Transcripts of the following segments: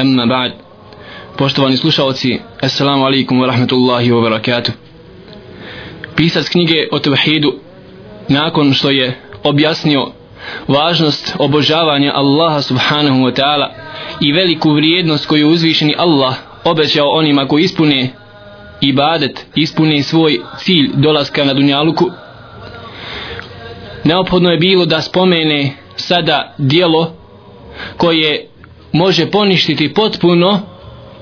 Amma ba'd. Poštovani slušalci, assalamu alaikum wa rahmatullahi wa barakatuh. Pisac knjige o tevhidu nakon što je objasnio važnost obožavanja Allaha subhanahu wa ta'ala i veliku vrijednost koju uzvišeni Allah obećao onima koji ispune ibadet, ispune svoj cilj dolaska na dunjaluku neophodno je bilo da spomene sada dijelo koje može poništiti potpuno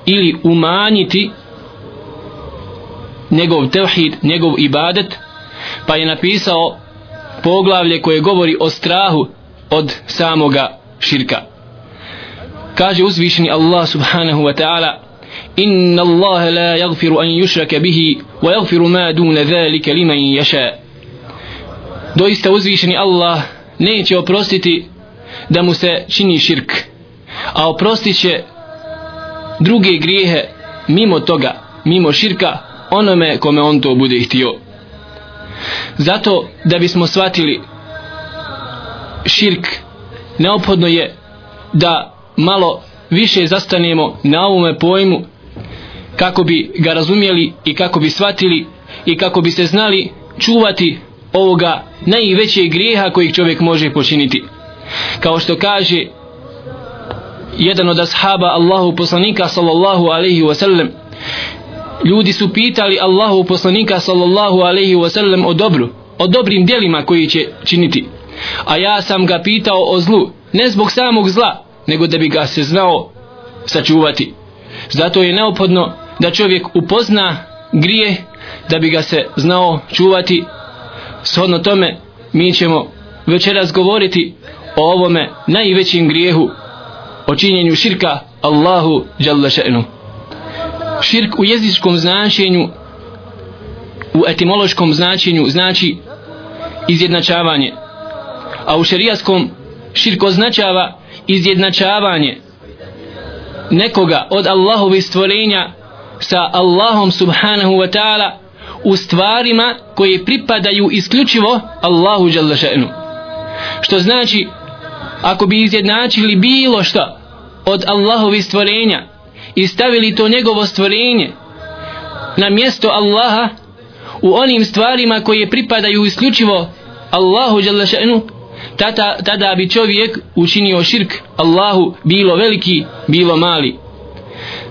ili umanjiti njegov tevhid, njegov ibadet pa je napisao poglavlje koje govori o strahu od samoga širka. Kaže uzvišeni Allah subhanahu wa ta'ala inna Allah la yagfiru an yushraka bihi wa yagfiru ma duna zalika liman yasha. Doista uzvišeni Allah neće oprostiti da mu se čini širk a oprostit će druge grijehe mimo toga, mimo širka onome kome on to bude htio. Zato da bismo shvatili širk neophodno je da malo više zastanemo na ovome pojmu kako bi ga razumjeli i kako bi shvatili i kako bi se znali čuvati ovoga najvećeg grijeha kojeg čovjek može počiniti. Kao što kaže jedan od ashaba Allahu poslanika sallallahu alaihi wasallam. Ljudi su pitali Allahu poslanika sallallahu alaihi wasallam o dobru o dobrim dijelima koji će činiti. A ja sam ga pitao o zlu ne zbog samog zla nego da bi ga se znao sačuvati. Zato je neophodno da čovjek upozna grije da bi ga se znao čuvati. Shodno tome mi ćemo večeras govoriti o ovome najvećim grijehu o činjenju širka Allahu Jalla še'nu. Širk u jezičkom značenju, u etimološkom značenju znači izjednačavanje. A u šerijaskom širk označava izjednačavanje nekoga od Allahovi stvorenja sa Allahom subhanahu wa ta'ala u stvarima koje pripadaju isključivo Allahu Jalla še'nu. Što znači ako bi izjednačili bilo što od Allahovi stvorenja i stavili to njegovo stvorenje na mjesto Allaha u onim stvarima koje pripadaju isključivo Allahu Đalešenu tada, tada bi čovjek učinio širk Allahu bilo veliki bilo mali.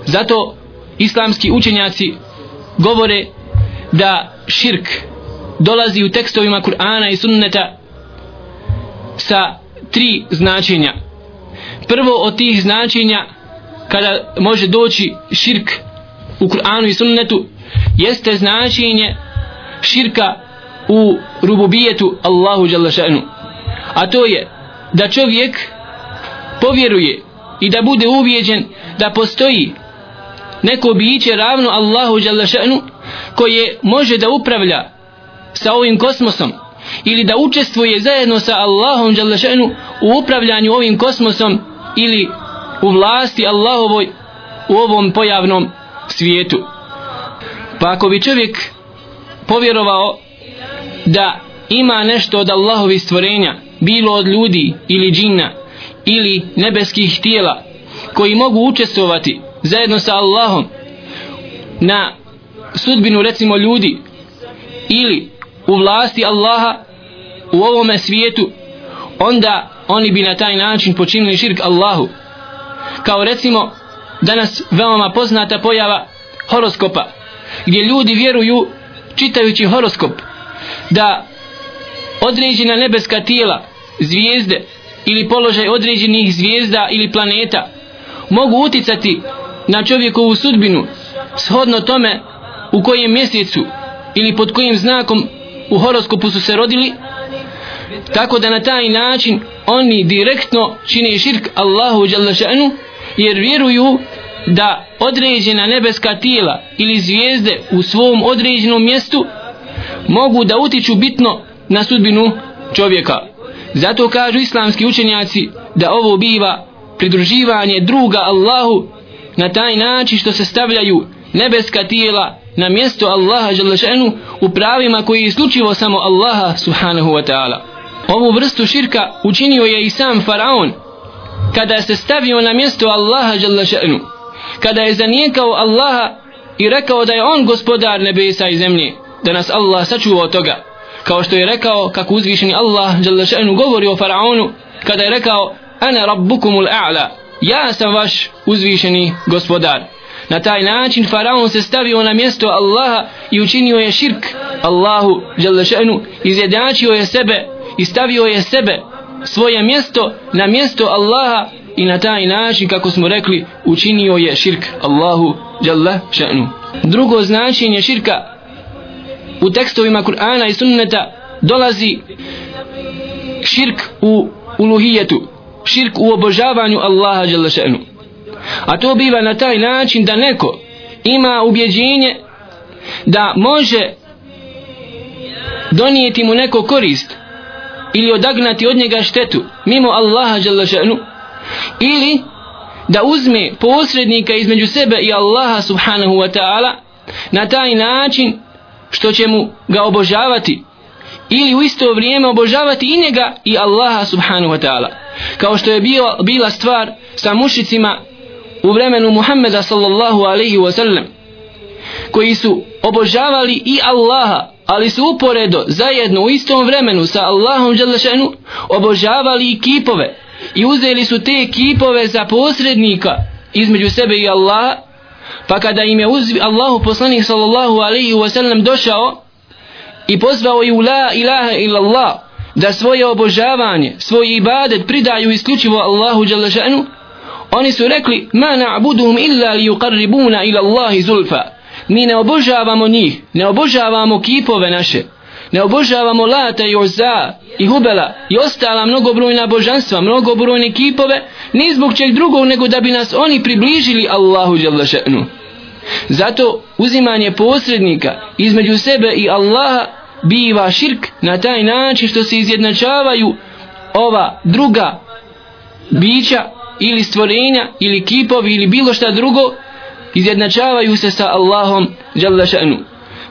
Zato islamski učenjaci govore da širk dolazi u tekstovima Kur'ana i sunneta sa tri značenja prvo od tih značenja kada može doći širk u Kur'anu i sunnetu jeste značenje širka u rububijetu Allahu Đalašanu a to je da čovjek povjeruje i da bude uvjeđen da postoji neko biće ravno Allahu Đalašanu koje može da upravlja sa ovim kosmosom ili da učestvuje zajedno sa Allahom Đalašanu u upravljanju ovim kosmosom ili u vlasti Allahovoj u ovom pojavnom svijetu. Pa ako bi čovjek povjerovao da ima nešto od Allahovi stvorenja, bilo od ljudi ili džina ili nebeskih tijela koji mogu učestvovati zajedno sa Allahom na sudbinu recimo ljudi ili u vlasti Allaha u ovome svijetu onda oni bi na taj način počinili širk Allahu. Kao recimo danas veoma poznata pojava horoskopa gdje ljudi vjeruju čitajući horoskop da određena nebeska tijela zvijezde ili položaj određenih zvijezda ili planeta mogu uticati na čovjekovu sudbinu shodno tome u kojem mjesecu ili pod kojim znakom u horoskopu su se rodili tako da na taj način oni direktno čini širk Allahu Đalešanu jer vjeruju da određena nebeska tijela ili zvijezde u svom određenom mjestu mogu da utiču bitno na sudbinu čovjeka. Zato kažu islamski učenjaci da ovo biva pridruživanje druga Allahu na taj način što se stavljaju nebeska tijela na mjesto Allaha Đalešenu u pravima koji je isključivo samo Allaha Subhanahu wa ta'ala. Ovu vrstu širka učinio je i sam Faraon kada se stavio na mjesto Allaha Đalešenu. Kada je zanijekao Allaha i rekao da je on gospodar nebesa i zemlje, da nas Allah sačuva od toga. Kao što je rekao kako uzvišeni Allah Đalešenu govori o Faraonu kada je rekao Ana rabbukumul a'la ja sam vaš uzvišeni gospodar. Na taj način faraon se stavio na mjesto Allaha i učinio je širk Allahu Đalešenu, izjednačio je sebe i stavio je sebe svoje mjesto na mjesto Allaha i na taj način kako smo rekli učinio je širk Allahu jalla šanu. Drugo značenje širka u tekstovima Kur'ana i Sunneta dolazi širk u uluhijetu širk u obožavanju Allaha Đalešenu. A to biva na taj način da neko ima ubjeđenje da može donijeti mu neko korist ili odagnati od njega štetu mimo Allaha Đalešanu ili da uzme posrednika između sebe i Allaha subhanahu wa ta'ala na taj način što će mu ga obožavati ili u isto vrijeme obožavati i njega i Allaha subhanahu wa ta'ala. Kao što je bio, bila stvar sa mušicima u vremenu Muhammeda sallallahu alaihi wa sallam koji su obožavali i Allaha ali su uporedo zajedno u istom vremenu sa Allahom Đalešenu obožavali i kipove i uzeli su te kipove za posrednika između sebe i Allaha pa kada im je uzvi, Allahu poslanik sallallahu alaihi wa sallam došao i pozvao i u la ilaha illallah da svoje obožavanje, svoj ibadet pridaju isključivo Allahu Đalešanu, oni su rekli, ma na'buduhum illa li yuqarribuna ila Allahi zulfa. Mi ne obožavamo njih, ne obožavamo kipove naše, ne obožavamo Lata i Oza i Hubela i ostala mnogobrojna božanstva, mnogobrojne kipove, ni zbog čeg drugog nego da bi nas oni približili Allahu Đalešenu. Zato uzimanje posrednika između sebe i Allaha biva širk na taj način što se izjednačavaju ova druga bića ili stvorenja ili kipovi ili bilo šta drugo izjednačavaju se sa Allahom dželle še'nu.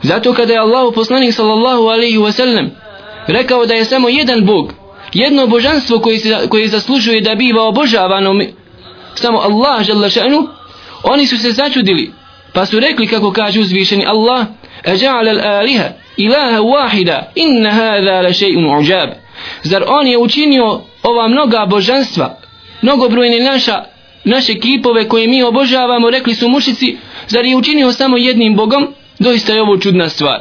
Zato kada je Allahu poslanik sallallahu alaihi wa sallam rekao da je samo jedan Bog, jedno božanstvo koje, se, koje zaslužuje da biva obožavano samo Allah dželle še'nu, oni su se začudili pa su rekli kako kaže uzvišeni Allah اجعل الالهه الها واحده la هذا لشيء zar on je učinio ova mnoga božanstva mnogobrojne naša naše kipove koje mi obožavamo, rekli su mušici, zar je učinio samo jednim bogom? Doista je ovo čudna stvar.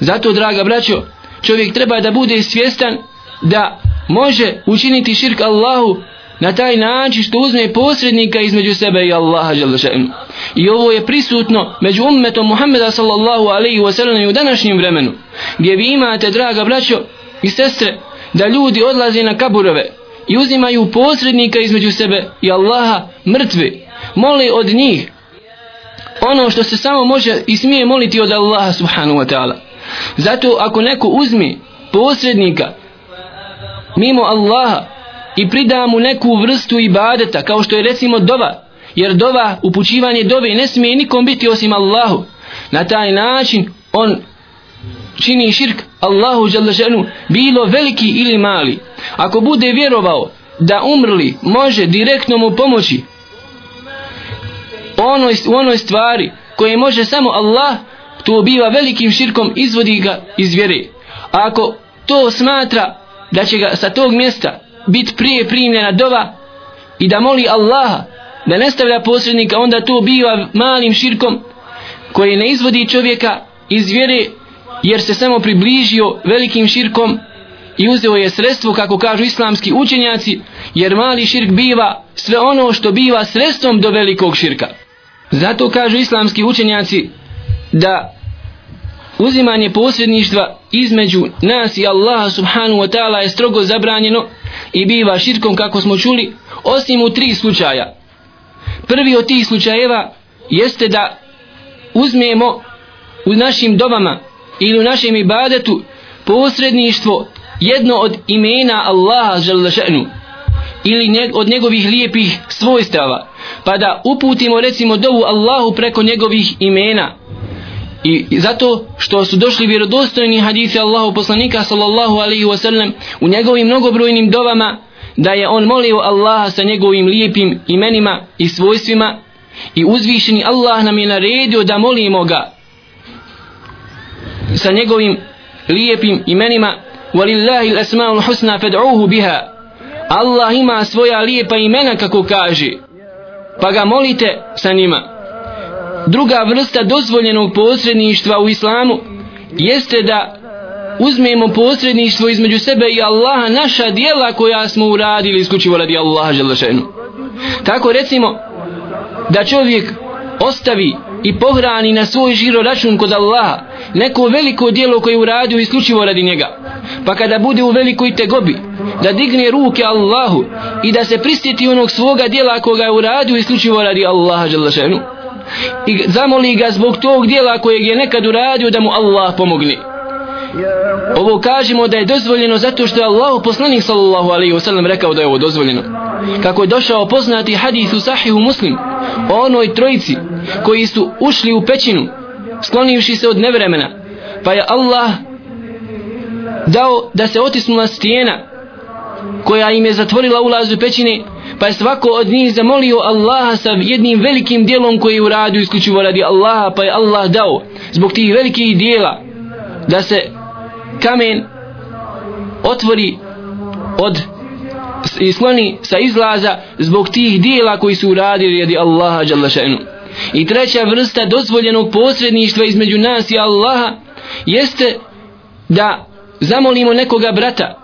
Zato, draga braćo, čovjek treba da bude svjestan da može učiniti širk Allahu na taj način što uzme posrednika između sebe i Allaha Đalešenu. I ovo je prisutno među ummetom Muhammeda sallallahu alaihi wa sallam u današnjem vremenu, gdje vi imate, draga braćo i sestre, da ljudi odlaze na kaburove i uzimaju posrednika između sebe i Allaha mrtvi, moli od njih ono što se samo može i smije moliti od Allaha subhanahu wa ta'ala. Zato ako neko uzmi posrednika mimo Allaha i prida mu neku vrstu ibadeta kao što je recimo dova jer dova upućivanje dove ne smije nikom biti osim Allahu. Na taj način on čini širk Allahu ženu bilo veliki ili mali ako bude vjerovao da umrli može direktno mu pomoći onoj, u onoj stvari koje može samo Allah to biva velikim širkom izvodi ga iz vjere. Ako to smatra da će ga sa tog mjesta biti prije primljena dova i da moli Allaha da ne stavlja posrednika onda to biva malim širkom koji ne izvodi čovjeka iz vjere jer se samo približio velikim širkom i uzeo je sredstvo kako kažu islamski učenjaci jer mali širk biva sve ono što biva sredstvom do velikog širka. Zato kažu islamski učenjaci da uzimanje posredništva između nas i Allaha subhanu wa ta'ala je strogo zabranjeno i biva širkom kako smo čuli osim u tri slučaja. Prvi od tih slučajeva jeste da uzmemo u našim dobama ili u našem ibadetu posredništvo jedno od imena Allaha želešenu ili ne, od njegovih lijepih svojstava. Pa da uputimo recimo dovu Allahu preko njegovih imena. I zato što su došli vjerodostojni hadisi Allahu poslanika sallallahu alaihi wasallam u njegovim mnogobrojnim dovama da je on molio Allaha sa njegovim lijepim imenima i svojstvima i uzvišeni Allah nam je naredio da molimo ga sa njegovim lijepim imenima walillahi al-asma'ul husna fad'uhu biha. Allah ima svoja lijepa imena kako kaže. Pa ga molite sa njima. Druga vrsta dozvoljenog posredništva u islamu jeste da uzmemo posredništvo između sebe i Allaha naša dijela koja smo uradili isključivo radi Allaha želešenu tako recimo da čovjek ostavi i pohrani na svoj žiro račun kod Allaha neko veliko dijelo koje uradio isključivo radi njega pa kada bude u velikoj tegobi da digne ruke Allahu i da se pristiti onog svoga dijela koga je uradio isključivo radi Allaha želešenu i zamoli ga zbog tog dijela kojeg je nekad uradio da mu Allah pomogne. Ovo kažemo da je dozvoljeno zato što je Allah poslanik sallallahu alaihi wasallam rekao da je ovo dozvoljeno. Kako je došao poznati hadis u sahihu muslim o onoj trojici koji su ušli u pećinu sklonivši se od nevremena pa je Allah dao da se otisnula stijena koja im je zatvorila ulaz u pećine pa je svako od njih zamolio Allaha sa jednim velikim dijelom koji je uradio isključivo radi Allaha pa je Allah dao zbog tih velikih dijela da se kamen otvori od i skloni sa izlaza zbog tih dijela koji su uradili radi Allaha Đalašenu. i treća vrsta dozvoljenog posredništva između nas i Allaha jeste da zamolimo nekoga brata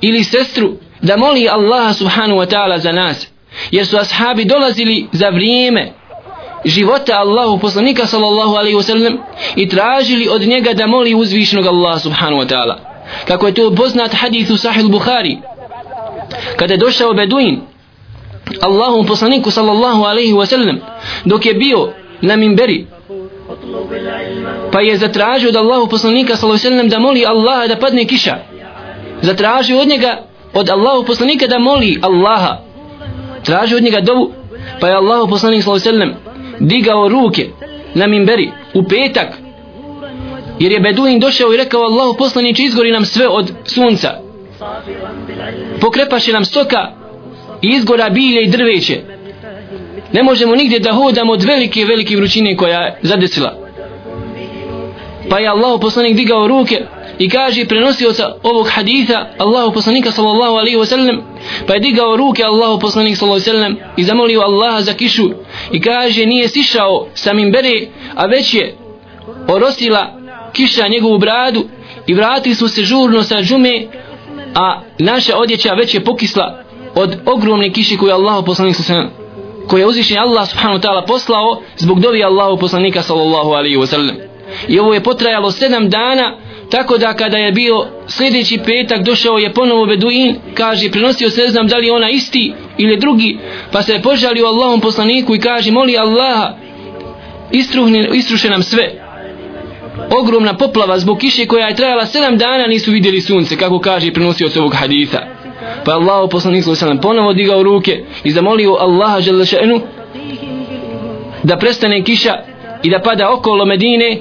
ili sestru da moli Allaha subhanahu wa ta'ala za nas jer su ashabi dolazili za vrijeme života Allahu poslanika sallallahu alaihi wasallam i tražili od njega da moli uzvišnog Allaha subhanahu wa ta'ala. Kako je to poznat hadith u sahih Bukhari kada je došao Beduin Allahu poslaniku sallallahu alaihi wasallam dok je bio na minberi pa je zatražio od Allahu poslanika sallallahu da moli Allaha da padne kiša. Zatražio od njega od Allahu poslanika da moli Allaha. Tražio od njega dovu pa je Allahu poslanik sallallahu alaihi digao ruke na minberi u petak jer je Beduin došao i rekao Allahu poslaniče izgori nam sve od sunca. Pokrepaše nam stoka i izgora bilje i drveće. Ne možemo nigdje da hodamo od velike velike vrućine koja je zadesila pa je Allahu poslanik digao ruke i kaže prenosioca ovog haditha Allahu poslanika sallallahu alaihi wa sallam pa je digao ruke Allahu poslanik sallallahu alaihi wa sallam i zamolio Allaha za kišu i kaže nije sišao sa mimbere a već je orosila kiša njegovu bradu i vratili su se žurno sa džume a naša odjeća već je pokisla od ogromne kiše koju Allahu poslanik sallallahu alaihi wa sallam koje je uzvišen Allah subhanahu wa ta'ala poslao zbog dovi Allahu poslanika sallallahu alaihi wa sallam i ovo je potrajalo sedam dana tako da kada je bio sljedeći petak došao je ponovo Beduin kaže prenosio se znam da li ona isti ili drugi pa se je požalio Allahom poslaniku i kaže moli Allaha istruhne, istruše nam sve. Ogromna poplava zbog kiše koja je trajala sedam dana nisu vidjeli sunce kako kaže prenosio se ovog haditha. Pa je Allah poslanik sallam ponovo digao ruke i zamolio Allaha želešenu da prestane kiša i da pada okolo Medine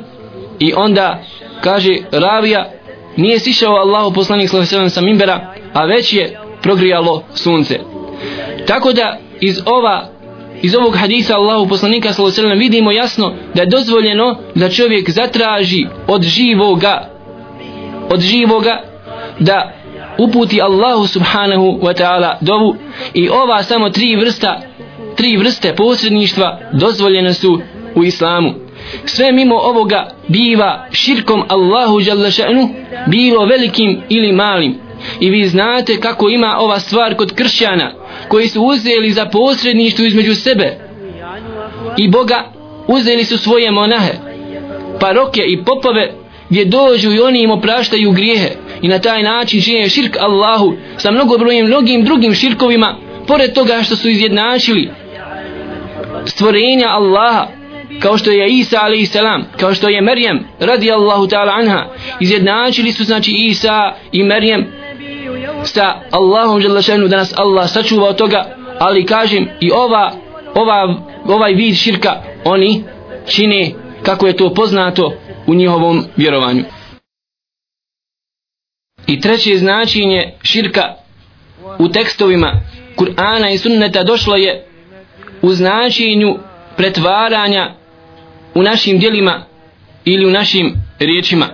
i onda kaže ravija nije sišao Allahu poslanik sallallahu sa minbera a već je progrijalo sunce. Tako da iz ova iz ovog hadisa Allahu poslanika sallallahu vidimo jasno da je dozvoljeno da čovjek zatraži od živoga od živoga da uputi Allahu subhanahu wa ta'ala dovu. I ova samo tri vrsta tri vrste posredništva dozvoljene su u islamu sve mimo ovoga biva širkom Allahu Đalešenu bilo velikim ili malim. I vi znate kako ima ova stvar kod kršćana koji su uzeli za posredništvo između sebe. I Boga uzeli su svoje monahe paroke i popove gdje dođu i oni im opraštaju grijehe. I na taj način čine širk Allahu sa mnogobrojim mnogim drugim širkovima pored toga što su izjednačili stvorenja Allaha kao što je Isa alaihi salam kao što je Merjem radijallahu ta'ala anha izjednačili su znači Isa i Merjem sa Allahom želešenu da nas Allah sačuva od toga ali kažem i ova, ova ovaj vid širka oni čine kako je to poznato u njihovom vjerovanju. I treće značenje širka u tekstovima Kur'ana i sunneta došlo je u značenju pretvaranja u našim dijelima ili u našim riječima.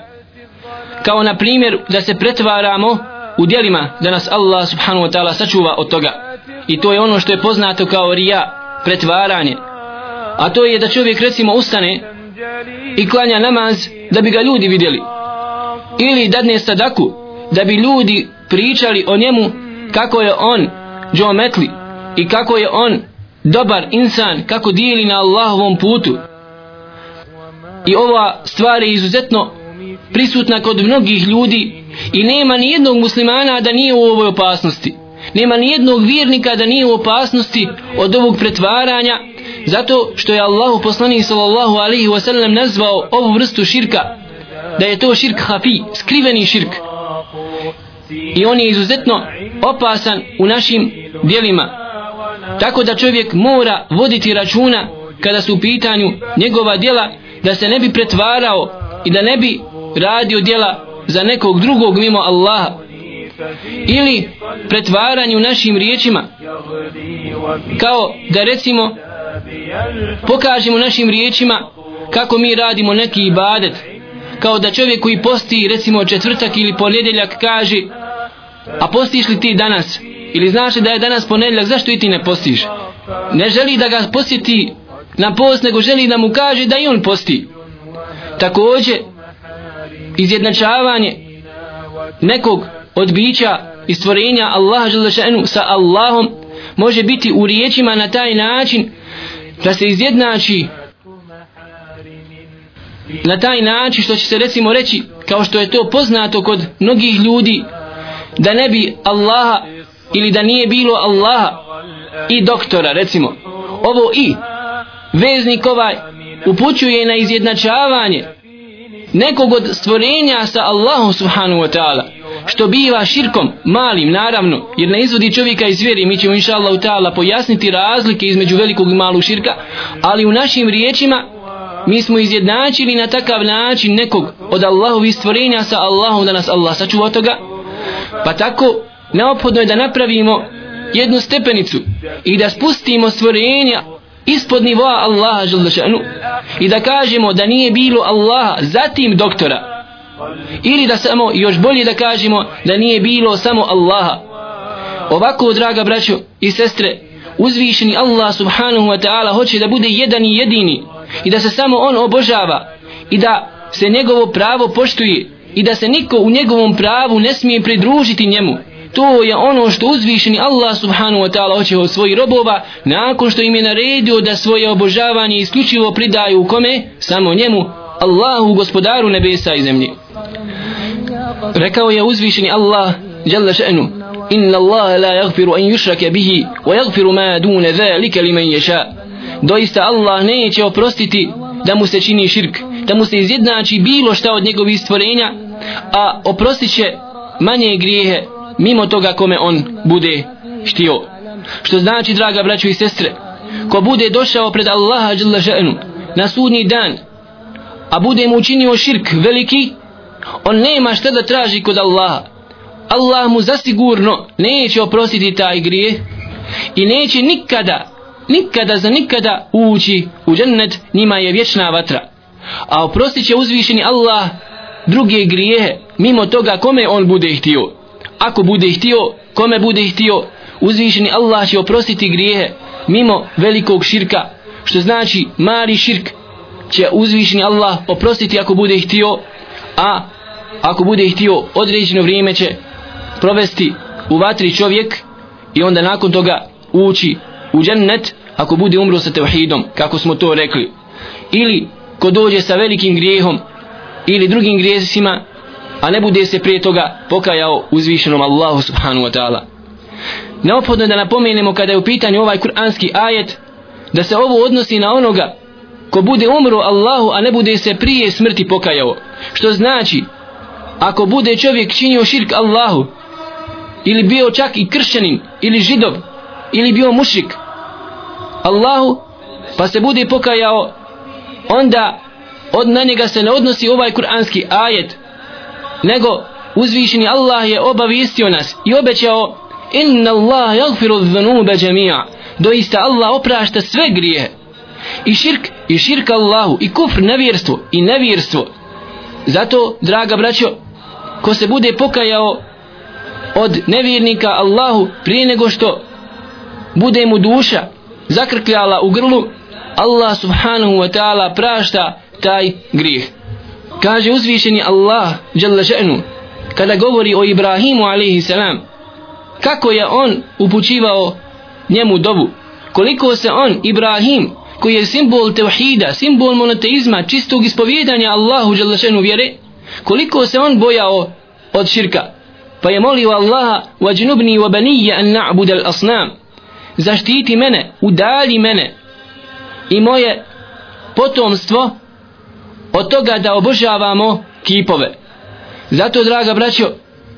Kao na primjer da se pretvaramo u dijelima da nas Allah subhanahu wa ta'ala sačuva od toga. I to je ono što je poznato kao rija pretvaranje. A to je da čovjek recimo ustane i klanja namaz da bi ga ljudi vidjeli. Ili dadne sadaku da bi ljudi pričali o njemu kako je on džometli i kako je on dobar insan kako dijeli na Allahovom putu i ova stvar je izuzetno prisutna kod mnogih ljudi i nema ni jednog muslimana da nije u ovoj opasnosti. Nema ni jednog vjernika da nije u opasnosti od ovog pretvaranja zato što je Allahu poslanik sallallahu alaihi wasallam nazvao ovu vrstu širka da je to širk hafi, skriveni širk. I on je izuzetno opasan u našim dijelima tako da čovjek mora voditi računa kada su u pitanju njegova djela da se ne bi pretvarao i da ne bi radio djela za nekog drugog mimo Allaha ili pretvaranju našim riječima. Kao da recimo pokažemo našim riječima kako mi radimo neki ibadet. Kao da čovjek koji posti recimo četvrtak ili ponedjeljak kaže a postiš li ti danas? Ili znaš da je danas ponedjeljak zašto i ti ne postiš? Ne želi da ga posjeti na post nego želi da mu kaže da i on posti. Također izjednačavanje nekog od bića i stvorenja Allaha želešenu sa Allahom može biti u riječima na taj način da se izjednači na taj način što će se recimo reći kao što je to poznato kod mnogih ljudi da ne bi Allaha ili da nije bilo Allaha i doktora recimo. Ovo i veznik ovaj upućuje na izjednačavanje nekog od stvorenja sa Allahom subhanahu wa ta'ala što biva širkom malim naravno jer ne izvodi čovjeka iz vjeri mi ćemo inša Allah ta'ala pojasniti razlike između velikog i malog širka ali u našim riječima mi smo izjednačili na takav način nekog od Allahovih stvorenja sa Allahom da nas Allah sačuva toga. Pa tako neophodno je da napravimo jednu stepenicu i da spustimo stvorenja ispod nivoa Allaha želešanu i da kažemo da nije bilo Allaha zatim doktora. Ili da samo još bolje da kažemo da nije bilo samo Allaha. Ovako draga braćo i sestre uzvišeni Allah subhanahu wa ta'ala hoće da bude jedan i jedini i da se samo on obožava i da se njegovo pravo poštuje i da se niko u njegovom pravu ne smije pridružiti njemu to je ono što uzvišeni Allah subhanahu wa ta'ala hoće od svojih robova nakon što im je naredio da svoje obožavanje isključivo pridaju u kome? Samo njemu, Allahu gospodaru nebesa i zemlje. Rekao je uzvišeni Allah jalla še'nu Inna Allah la yagfiru an yushrake bihi wa yagfiru ma dune zalika liman yasha. Doista Allah neće oprostiti da mu se čini širk, da mu se izjednači bilo šta od njegovih stvorenja, a oprostit će manje grijehe mimo toga kome on bude štio. Što znači, draga braćo i sestre, ko bude došao pred Allaha ženu na sudnji dan, a bude mu učinio širk veliki, on nema šta da traži kod Allaha. Allah mu zasigurno neće oprostiti taj grije i neće nikada, nikada za nikada ući u džennet, njima je vječna vatra. A oprostit će uzvišeni Allah druge grijehe mimo toga kome on bude htio ako bude htio, kome bude htio, uzvišeni Allah će oprostiti grijehe mimo velikog širka, što znači mali širk će uzvišeni Allah oprostiti ako bude htio, a ako bude htio određeno vrijeme će provesti u vatri čovjek i onda nakon toga ući u džennet ako bude umro sa tevhidom, kako smo to rekli. Ili ko dođe sa velikim grijehom ili drugim grijesima a ne bude se prije toga pokajao uzvišenom Allahu subhanu wa ta'ala. Neophodno je da napomenemo kada je u pitanju ovaj kuranski ajet da se ovo odnosi na onoga ko bude umro Allahu a ne bude se prije smrti pokajao što znači ako bude čovjek činio širk Allahu ili bio čak i kršćanin ili židov ili bio mušik Allahu pa se bude pokajao onda od na njega se ne odnosi ovaj kuranski ajet nego uzvišeni Allah je obavistio nas i obećao inna Allah jagfiru dhunuba džemija doista Allah oprašta sve grije. I širk i širk Allahu i kufr nevjerstvo i nevjerstvo. Zato draga braćo ko se bude pokajao od nevjernika Allahu prije nego što bude mu duša zakrkljala u grlu Allah subhanahu wa ta'ala prašta taj grijeh kaže uzvišeni Allah dželle še'nu kada govori o Ibrahimu alaihi selam kako je on upućivao njemu dobu? Koliko se on Ibrahim koji je simbol tevhida simbol monoteizma čistog ispovjedanja Allahu jalla vjere koliko se on bojao od širka? Pa je molio Allaha wajnubni wa baniyya an na'budu al-asnam zaštiti mene udalji mene i moje potomstvo od toga da obožavamo kipove. Zato draga braćo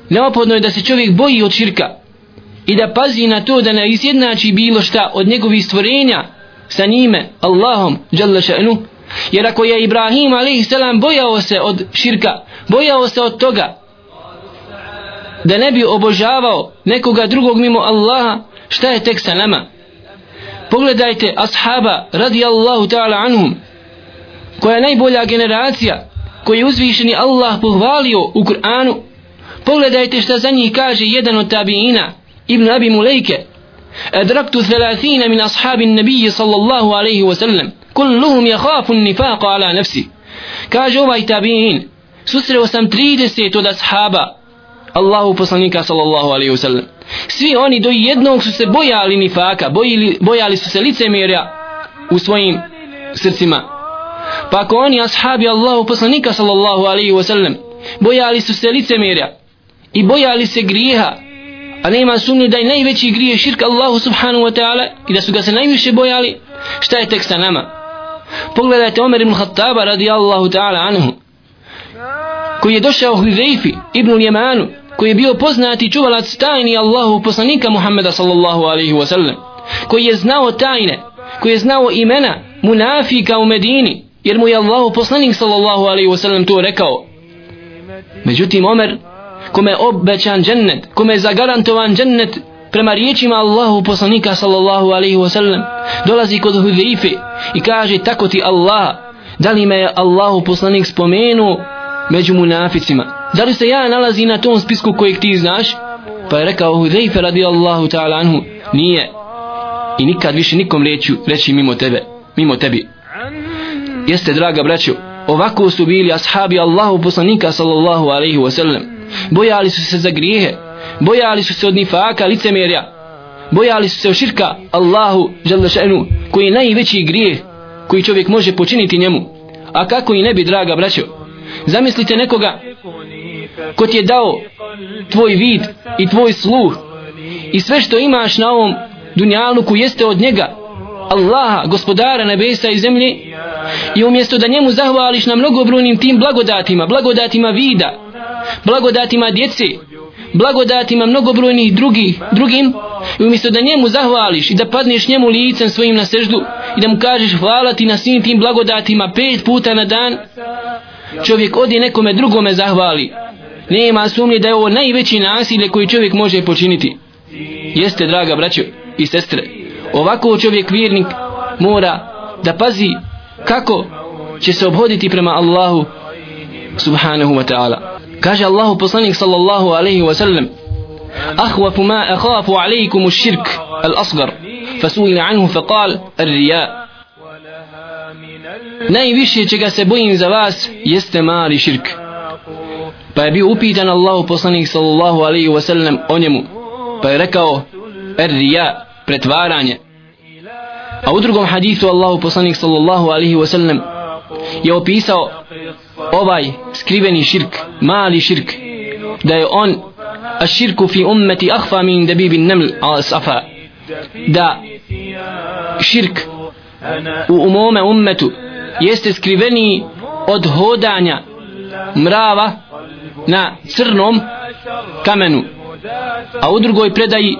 neophodno je da se čovjek boji od širka i da pazi na to da ne izjednači bilo šta od njegovih stvorenja sa njime Allahom šanu, jer ako je Ibrahim a.s. bojao se od širka bojao se od toga da ne bi obožavao nekoga drugog mimo Allaha šta je tek sa nama? Pogledajte ashaba radijallahu ta'ala anhum koja je najbolja generacija koji je uzvišeni Allah pohvalio u Kur'anu pogledajte šta za njih kaže jedan od tabiina Ibn Abi Mulejke أدركت ثلاثين من أصحاب النبي صلى الله عليه وسلم كلهم يخاف النفاق على نفسه كاج ovaj tabiin susreo sam 30 od ashaba Allahu poslanika sallallahu alaihi wasallam svi oni do jednog su se bojali nifaka bojili, bojali su se licemjerja u svojim srcima pa ako oni ashabi Allahu poslanika sallallahu alaihi wasallam bojali su se licemjerja i bojali se grijeha a nema sumnju da je najveći grije širk Allahu subhanahu wa ta'ala i da su ga se najviše bojali šta je tek sa nama? Pogledajte Omer ibn Khattaba radijallahu ta'ala anhu koji je došao Huzeifi ibn Ljemanu koji je bio poznati čuvalac tajni Allahu poslanika Muhammeda sallallahu alaihi wa sallam koji je znao tajne koji je znao imena munafika u Medini jer mu je Allahu poslanik sallallahu alaihi wasallam to rekao. Međutim Omer kome je obećan džennet kome je zagarantovan džennet prema riječima Allahu poslanika sallallahu alaihi wasallam dolazi kod Huzeife i kaže tako ti Allah da li me je Allahu poslanik spomenuo među munaficima? Da li se ja nalazi na tom spisku kojeg ti znaš? Pa je rekao Hudejfe radijallahu ta'ala anhu nije i nikad više nikom reću reći mimo tebe mimo tebi jeste draga braćo ovako su bili ashabi Allahu poslanika sallallahu alaihi wasallam. Bojali su se za grijehe bojali su se od nifaka licemerja. Bojali su se od širka Allahu šanu, koji je najveći grijeh koji čovjek može počiniti njemu. A kako i ne bi draga braćo zamislite nekoga ko ti je dao tvoj vid i tvoj sluh i sve što imaš na ovom dunjaluku jeste od njega. Allaha, gospodara nebesa i zemlje i umjesto da njemu zahvališ na mnogobrojnim tim blagodatima blagodatima vida blagodatima djece blagodatima mnogobrojnih drugih, drugim i umjesto da njemu zahvališ i da padneš njemu licem svojim na seždu i da mu kažeš hvala ti na svim tim blagodatima pet puta na dan čovjek odi nekome drugome zahvali. Nema sumnje da je ovo najveći nasilje koji čovjek može počiniti. Jeste draga braćo i sestre ovako čovjek vjernik mora da pazi kako će se obhoditi prema Allahu subhanahu wa ta'ala kaže Allahu poslanik sallallahu alaihi wa sallam أخوف ما أخاف عليكم الشرك الأصغر فسئل عنه فقال الرياء najviše čega se bojim za vas jeste mali širk pa je bio upitan Allahu poslanik sallallahu alaihi wa sallam o njemu pa je rekao rija pretvaranje. A u drugom hadisu Allahu poslanik sallallahu alaihi wasallam je opisao ovaj skriveni širk mali širk da je on a širku fi ummeti ahfa min debibi neml al safa da širk u, u mome ummetu jeste skriveniji od hodanja mrava na crnom kamenu. A u drugoj predaji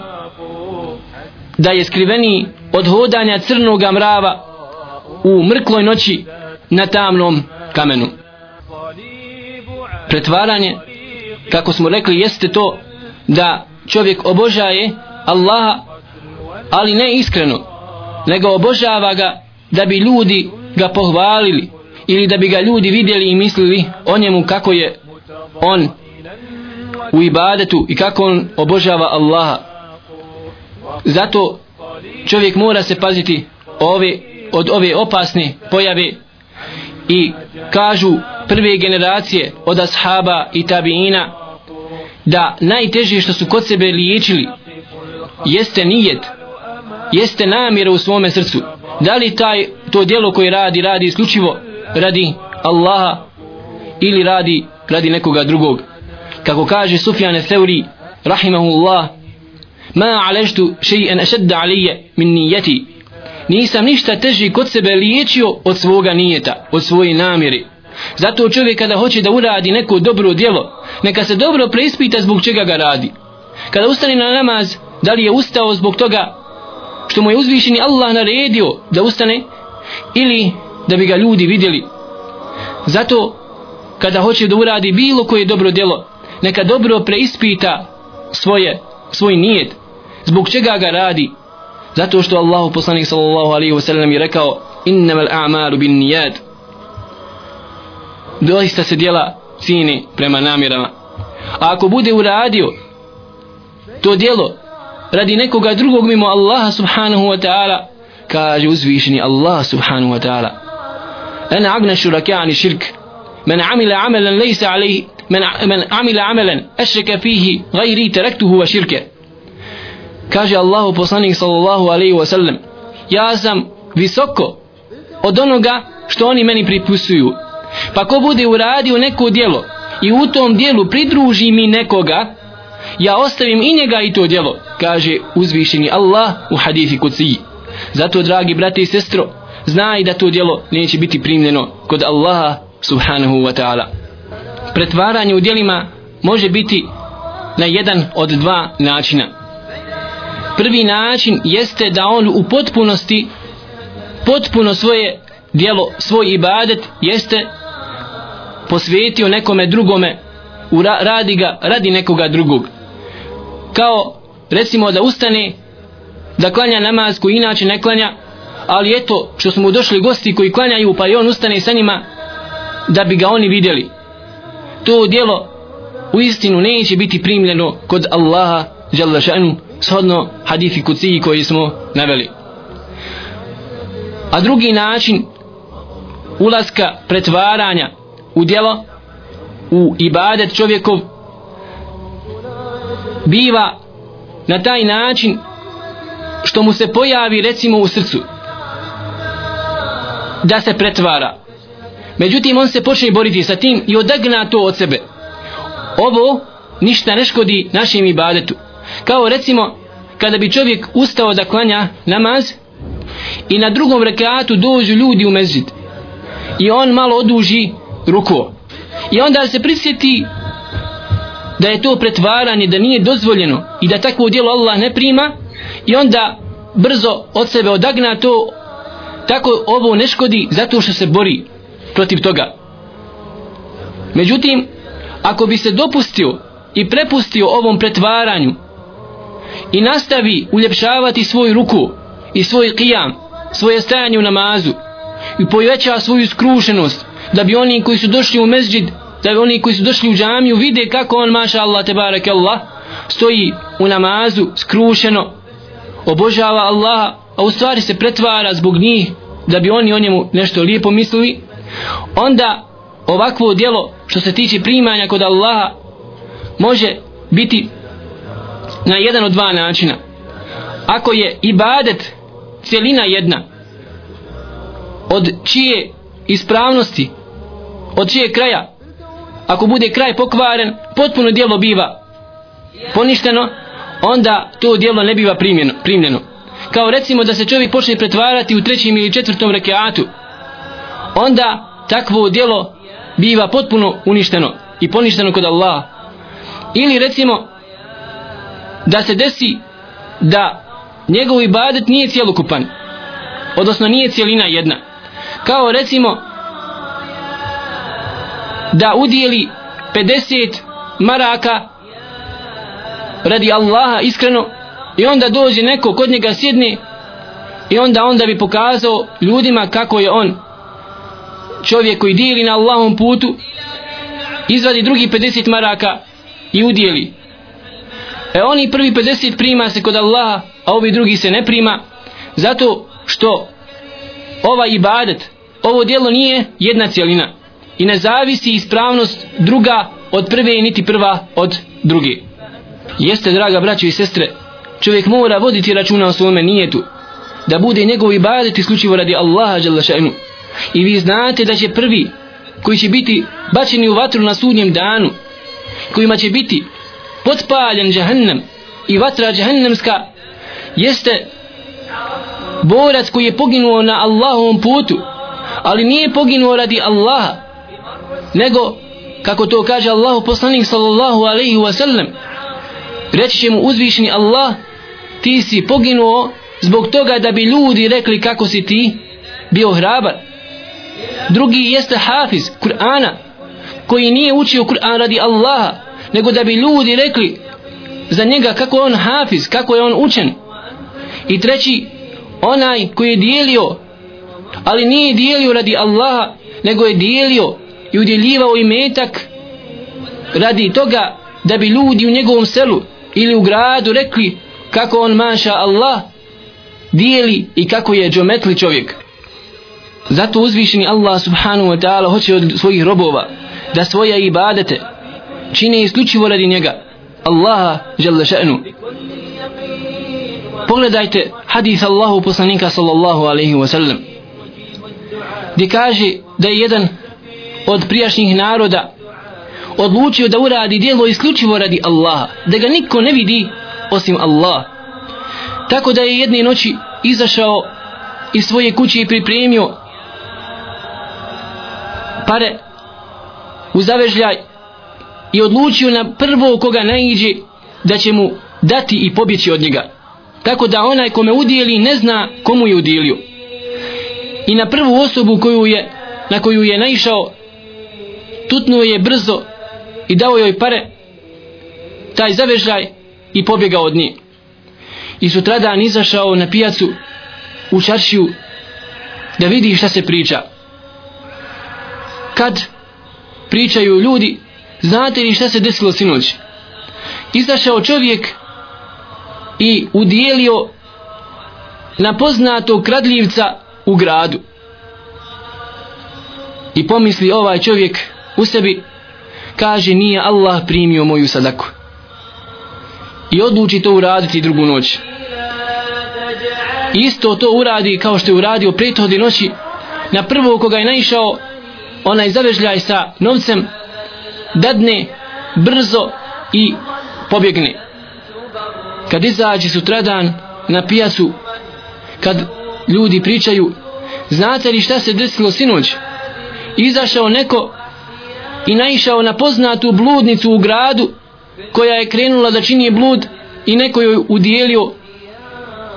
da je skriveni od hodanja crnoga mrava u mrkloj noći na tamnom kamenu. Pretvaranje kako smo rekli jeste to da čovjek obožaje Allaha ali ne iskreno nego obožava ga da bi ljudi ga pohvalili ili da bi ga ljudi vidjeli i mislili o njemu kako je on u ibadetu i kako on obožava Allaha zato čovjek mora se paziti ove, od ove opasne pojave i kažu prve generacije od ashaba i tabiina da najteže što su kod sebe liječili jeste nijet jeste namjera u svome srcu. Da li taj to djelo koje radi radi isključivo radi Allaha ili radi radi nekoga drugog? Kako kaže Sufjan Seuri rahimahullah ma aležtu še'en ašedda alije min nijeti nisam ništa teži kod sebe liječio od svoga nijeta od svoje namjeri. zato čovjek kada hoće da uradi neko dobro djelo neka se dobro preispita zbog čega ga radi. Kada ustane na namaz da li je ustao zbog toga što mu je uzvišeni Allah naredio da ustane ili da bi ga ljudi vidjeli? Zato kada hoće da uradi bilo koje dobro djelo neka dobro preispita svoje svoj nijet zbog čega ga radi? Zato što Allahu poslanik sallallahu alaihi wasallam je rekao innamal a'malu bin nijad doista se djela cini prema namjerama. A ako bude uradio to djelo radi nekoga drugog mimo Allaha subhanahu wa ta'ala kaže uzvišeni Allah subhanahu wa ta'ala ana agna shurakani shirk. Man amila amalan laysa alayhi man من amila amalan ashraka fihi ghayri taraktuhu wa shirka kaže Allahu poslanik sallallahu alejhi ve sellem ja sam visoko od onoga što oni meni pripisuju. Pa ko bude uradio neko djelo i u tom djelu pridruži mi nekoga ja ostavim i njega i to djelo kaže uzvišeni Allah u hadithi kuciji. zato dragi brate i sestro znaj da to djelo neće biti primljeno kod Allaha subhanahu wa ta'ala. Pretvaranje u djelima može biti na jedan od dva načina prvi način jeste da on u potpunosti potpuno svoje djelo, svoj ibadet jeste posvetio nekome drugome radi ga radi nekoga drugog. Kao recimo da ustane da klanja namaz koji inače ne klanja ali eto što smo došli gosti koji klanjaju pa i on ustane sa njima da bi ga oni vidjeli. To djelo u istinu neće biti primljeno kod Allaha dželle šanu shodno hadithi kuciji koji smo naveli. A drugi način ulaska pretvaranja u djelo u ibadet čovjekov biva na taj način što mu se pojavi recimo u srcu da se pretvara. Međutim on se počne boriti sa tim i odagna to od sebe. Ovo ništa ne škodi našem ibadetu kao recimo kada bi čovjek ustao da klanja namaz i na drugom rekatu dođu ljudi u mezid i on malo oduži ruko i onda se prisjeti da je to pretvaranje da nije dozvoljeno i da takvo djelo Allah ne prima i onda brzo od sebe odagna to tako ovo ne škodi zato što se bori protiv toga. Međutim ako bi se dopustio i prepustio ovom pretvaranju i nastavi uljepšavati svoj ruku i svoj kijam svoje stajanje u namazu i poveća svoju skrušenost da bi oni koji su došli u mezđid da bi oni koji su došli u džamiju vide kako on maša Allah te Allah stoji u namazu skrušeno obožava Allaha a u stvari se pretvara zbog njih da bi oni o njemu nešto lijepo mislili. Onda ovakvo djelo što se tiče primanja kod Allaha može biti na jedan od dva načina ako je ibadet cijelina jedna od čije ispravnosti od čije kraja ako bude kraj pokvaren potpuno dijelo biva poništeno onda to dijelo ne biva primljeno, primljeno. kao recimo da se čovjek počne pretvarati u trećem ili četvrtom rekiatu onda takvo djelo biva potpuno uništeno i poništeno kod Allaha ili recimo da se desi da njegov ibadet nije cjelokupan odnosno nije cijelina jedna. Kao recimo da udijeli 50 maraka radi Allaha iskreno i onda dođe neko kod njega sjedne i onda onda bi pokazao ljudima kako je on čovjek koji dijeli na Allahom putu izvadi drugi 50 maraka i udijeli e oni prvi 50 prima se kod Allaha a ovi drugi se ne prima zato što ova ibadet ovo dijelo nije jedna cijelina i ne zavisi ispravnost druga od prve niti prva od druge jeste draga braćo i sestre čovjek mora voditi računa o svome nijetu da bude njegov ibadet isključivo radi Allaha šanu. i vi znate da će prvi koji će biti bačeni u vatru na sudnjem danu kojima će biti potpaljen džahannam i vatra džahannemska jeste borac koji je poginuo na Allahovom putu ali nije poginuo radi Allaha nego kako to kaže Allahu poslanik sallallahu alaihi wa sallam reći će mu uzvišeni Allah ti si poginuo zbog toga da bi ljudi rekli kako si ti bio hrabar. Drugi jeste hafiz Kur'ana koji nije učio Kur'an radi Allaha nego da bi ljudi rekli za njega kako je on hafiz kako je on učen. I treći onaj koji je dijelio ali nije dijelio radi Allaha nego je dijelio i udjeljivao imetak radi toga da bi ljudi u njegovom selu ili u gradu rekli kako on maša Allah dijeli i kako je džometli čovjek. Zato uzvišeni Allah subhanahu wa ta'ala hoće od svojih robova da svoje ibadete čine isključivo radi njega. Allaha žele še'nu. Pogledajte hadith Allahu poslanika sallallahu alaihi wa sallam gdje kaže da je jedan od prijašnjih naroda odlučio da uradi dijelo isključivo radi Allaha da ga niko ne vidi osim Allah tako da je jedne noći izašao iz svoje kuće i pripremio pare u zavežljaj i odlučio na prvo koga naiđe da će mu dati i pobjeći od njega. Tako da onaj kome udijeli ne zna komu je udijelio i na prvu osobu koju je na koju je naišao tutnuo je brzo i dao joj pare taj zavežaj i pobjegao od nje. I sutradan izašao na pijacu u čaršiju da vidi šta se priča. Kad pričaju ljudi znate li šta se desilo sinoć? Izašao čovjek i udijelio na poznatog kradljivca u gradu. I pomisli ovaj čovjek u sebi kaže nije Allah primio moju sadaku. I odluči to uraditi drugu noć. Isto to uradi kao što je uradio prethodne noći. Na prvo koga je naišao onaj zavežljaj sa novcem dadne brzo i pobjegne. Kad izađe sutradan na pijacu kad ljudi pričaju znate li šta se desilo sinoć? Izašao neko i naišao na poznatu bludnicu u gradu koja je krenula da čini blud i neko joj udijelio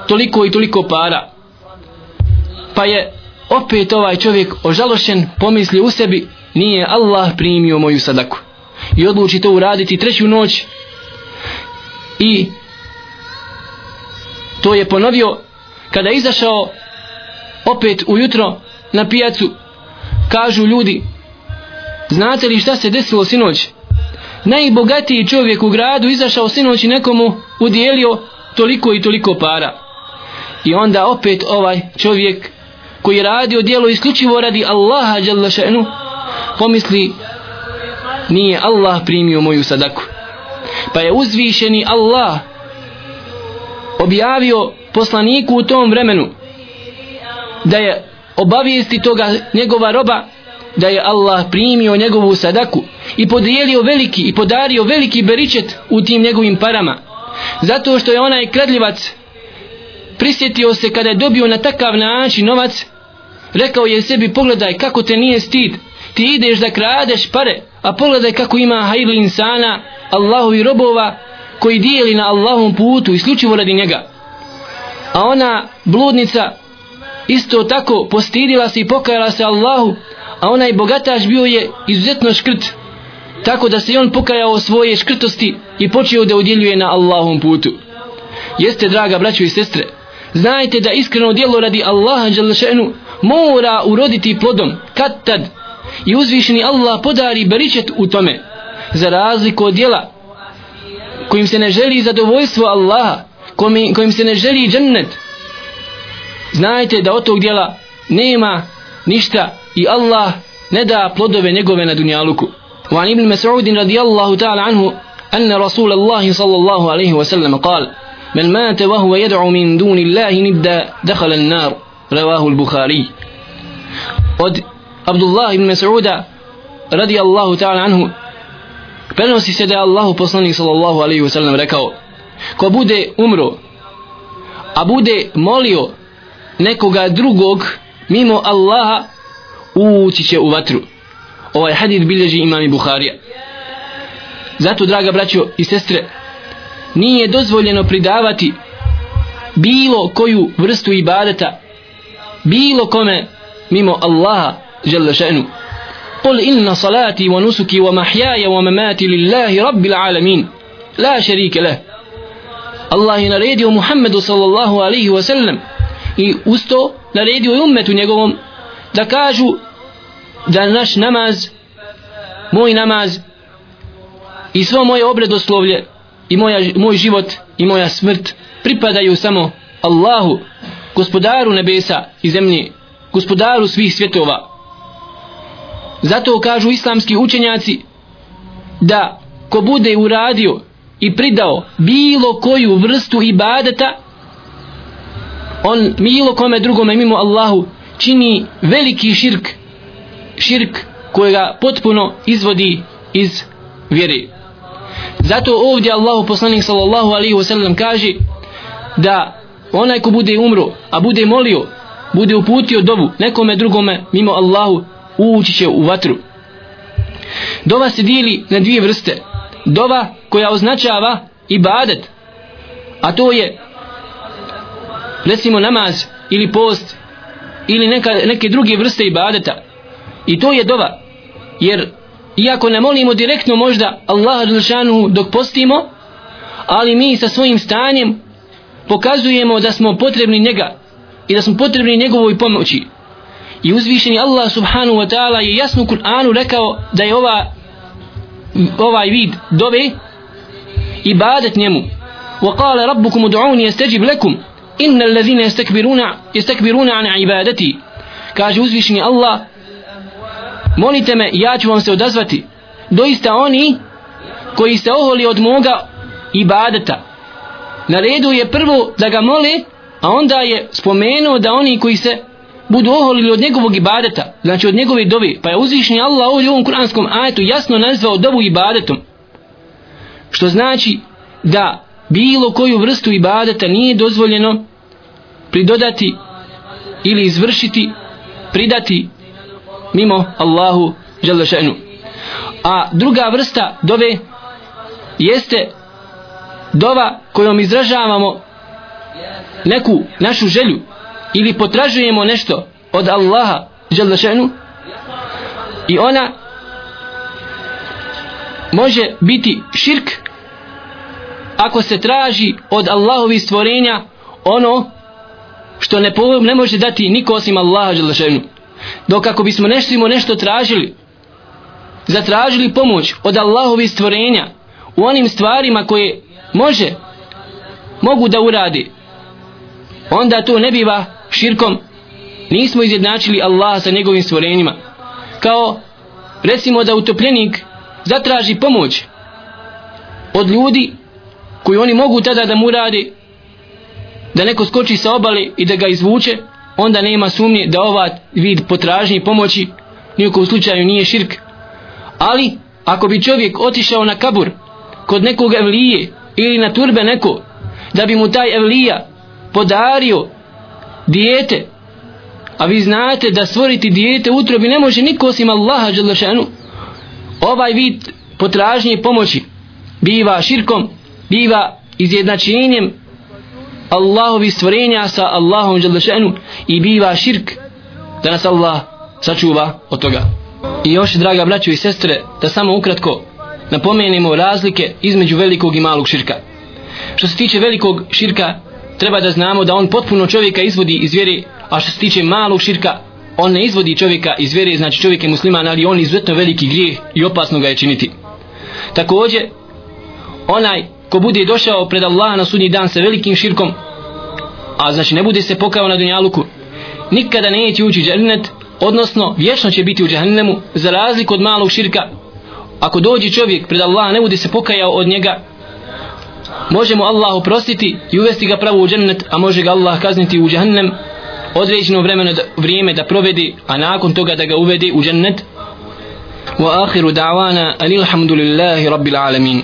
toliko i toliko para. Pa je opet ovaj čovjek ožalošen pomisli u sebi nije Allah primio moju sadaku i odluči to uraditi treću noć i to je ponovio kada je izašao opet ujutro na pijacu. Kažu ljudi znate li šta se desilo sinoć? Najbogatiji čovjek u gradu izašao sinoć i nekomu udijelio toliko i toliko para. I onda opet ovaj čovjek koji radio o dijelo isključivo radi Allaha šenu, pomisli nije Allah primio moju sadaku. Pa je uzvišeni Allah objavio poslaniku u tom vremenu da je obavijesti toga njegova roba da je Allah primio njegovu sadaku i podijelio veliki i podario veliki beričet u tim njegovim parama. Zato što je onaj kradljivac prisjetio se kada je dobio na takav način novac rekao je sebi pogledaj kako te nije stid ti ideš da kradeš pare a pogledaj kako ima hajlu insana Allahovi robova koji dijeli na Allahom putu isključivo radi njega. A ona bludnica isto tako postidila se i pokajala se Allahu a onaj bogataš bio je izuzetno škrt tako da se on pokajao svoje škrtosti i počeo da udjeljuje na Allahom putu. Jeste draga braćo i sestre znajte da iskreno djelo radi Allaha Đalešenu mora uroditi plodom kad tad i uzvišeni Allah podari beričet u tome za razliku od djela kojim se ne želi zadovoljstvo Allaha kojim se ne želi džennet znajte da od tog djela nema ništa i Allah ne da plodove njegove na dunjaluku وعن ابن مسعود رضي الله تعالى عنه أن رسول الله صلى الله عليه وسلم قال من مات وهو يدعو من دون الله ندا دخل النار رواه البخاري od Abdullah ibn Mas'uda radi Allahu ta'ala anhu prenosi se da je Allahu poslanik sallallahu alaihi wa sallam rekao ko bude umro a bude molio nekoga drugog mimo Allaha ući će u vatru. Ovaj hadid bilježi imam i Bukharija zato draga braćo i sestre nije dozvoljeno pridavati bilo koju vrstu ibadeta bilo kome mimo Allaha žele še'nu قل إن صلاتي ونسكي ومحياي ومماتي لله رب العالمين لا شريك له الله naredio Muhammedu sallallahu alaihi wa sallam i usto naredio i ummetu njegovom da kažu da naš namaz moj namaz i svo moje obredoslovlje i moja, moj život i moja smrt pripadaju samo Allahu gospodaru nebesa i zemlje gospodaru svih svjetova zato kažu islamski učenjaci da ko bude uradio i pridao bilo koju vrstu ibadeta on milo kome drugome mimo Allahu čini veliki širk širk kojega potpuno izvodi iz vjere. Zato ovdje Allahu poslanik sallallahu alaihi wasallam kaže da onaj ko bude umro a bude molio bude uputio dovu nekome drugome mimo Allahu ući će u vatru. Dova se dijeli na dvije vrste. Dova koja označava ibadet a to je recimo namaz ili post ili neka, neke druge vrste ibadeta. I to je dova jer iako ne molimo direktno možda Allaha Đelšanu dok postimo ali mi sa svojim stanjem pokazujemo da smo potrebni njega i da smo potrebni njegovoj pomoći. i uzvišeni Allah subhanahu wa ta'ala je jasno u Kur'anu rekao da je ova ovaj vid dove ibadet njemu وقال ربكم ادعوني يستجب لكم إن الذين يستكبرون يستكبرون عن عبادتي kaže uzvišeni Allah molite me ja ću vam se odazvati doista oni koji se oholi od moga ibadeta na redu je prvo da ga mole a onda je spomenuo da oni koji se budu oholili od njegovog ibadeta znači od njegove dovi pa je uzvišnji Allah ovdje u ovom kuranskom ajetu jasno nazvao dovu ibadetom što znači da bilo koju vrstu ibadeta nije dozvoljeno pridodati ili izvršiti pridati mimo Allahu Đalešenu. a druga vrsta dove jeste dova kojom izražavamo neku našu želju ili potražujemo nešto od Allaha žele še'nu? I ona može biti širk ako se traži od Allahovi stvorenja ono što ne, ne može dati niko osim Allaha žele dok ako bismo nešto nešto tražili zatražili pomoć od Allahovi stvorenja u onim stvarima koje može mogu da uradi onda to ne biva širkom nismo izjednačili Allaha sa njegovim stvorenjima. Kao recimo da utopljenik zatraži pomoć od ljudi koji oni mogu tada da mu radi da neko skoči sa obale i da ga izvuče onda nema sumnje da ova vid potražnje pomoći nijekom slučaju nije širk. Ali ako bi čovjek otišao na kabur kod nekog evlije ili na turbe neko da bi mu taj evlija podario dijete. A vi znate da stvoriti dijete utrobi ne može niko osim Allaha Đelešanu ovaj vid potražnje pomoći biva širkom biva izjednačenjem Allahovi stvorenja sa Allahom Đelešanu i biva širk da nas Allah sačuva od toga. I još draga braćo i sestre da samo ukratko napomenemo razlike između velikog i malog širka. Što se tiče velikog širka treba da znamo da on potpuno čovjeka izvodi iz vjere a što se tiče malog širka on ne izvodi čovjeka iz vjere znači čovjek je musliman ali on izuzetno veliki grijeh i opasno ga je činiti. Također onaj ko bude došao pred Allaha na sudnji dan sa velikim širkom a znači ne bude se pokao na dunjaluku nikada neće ući džernet odnosno vječno će biti u džahnemu za razliku od malog širka. Ako dođe čovjek pred Allaha ne bude se pokajao od njega možemo Allah oprostiti i uvesti ga pravo u džennet a može ga Allah kazniti u džahnem određeno vremeno da, vrijeme da provedi a nakon toga da ga uvedi u džennet. Wa akhiru da'wana alilhamdulillahi rabbil alamin.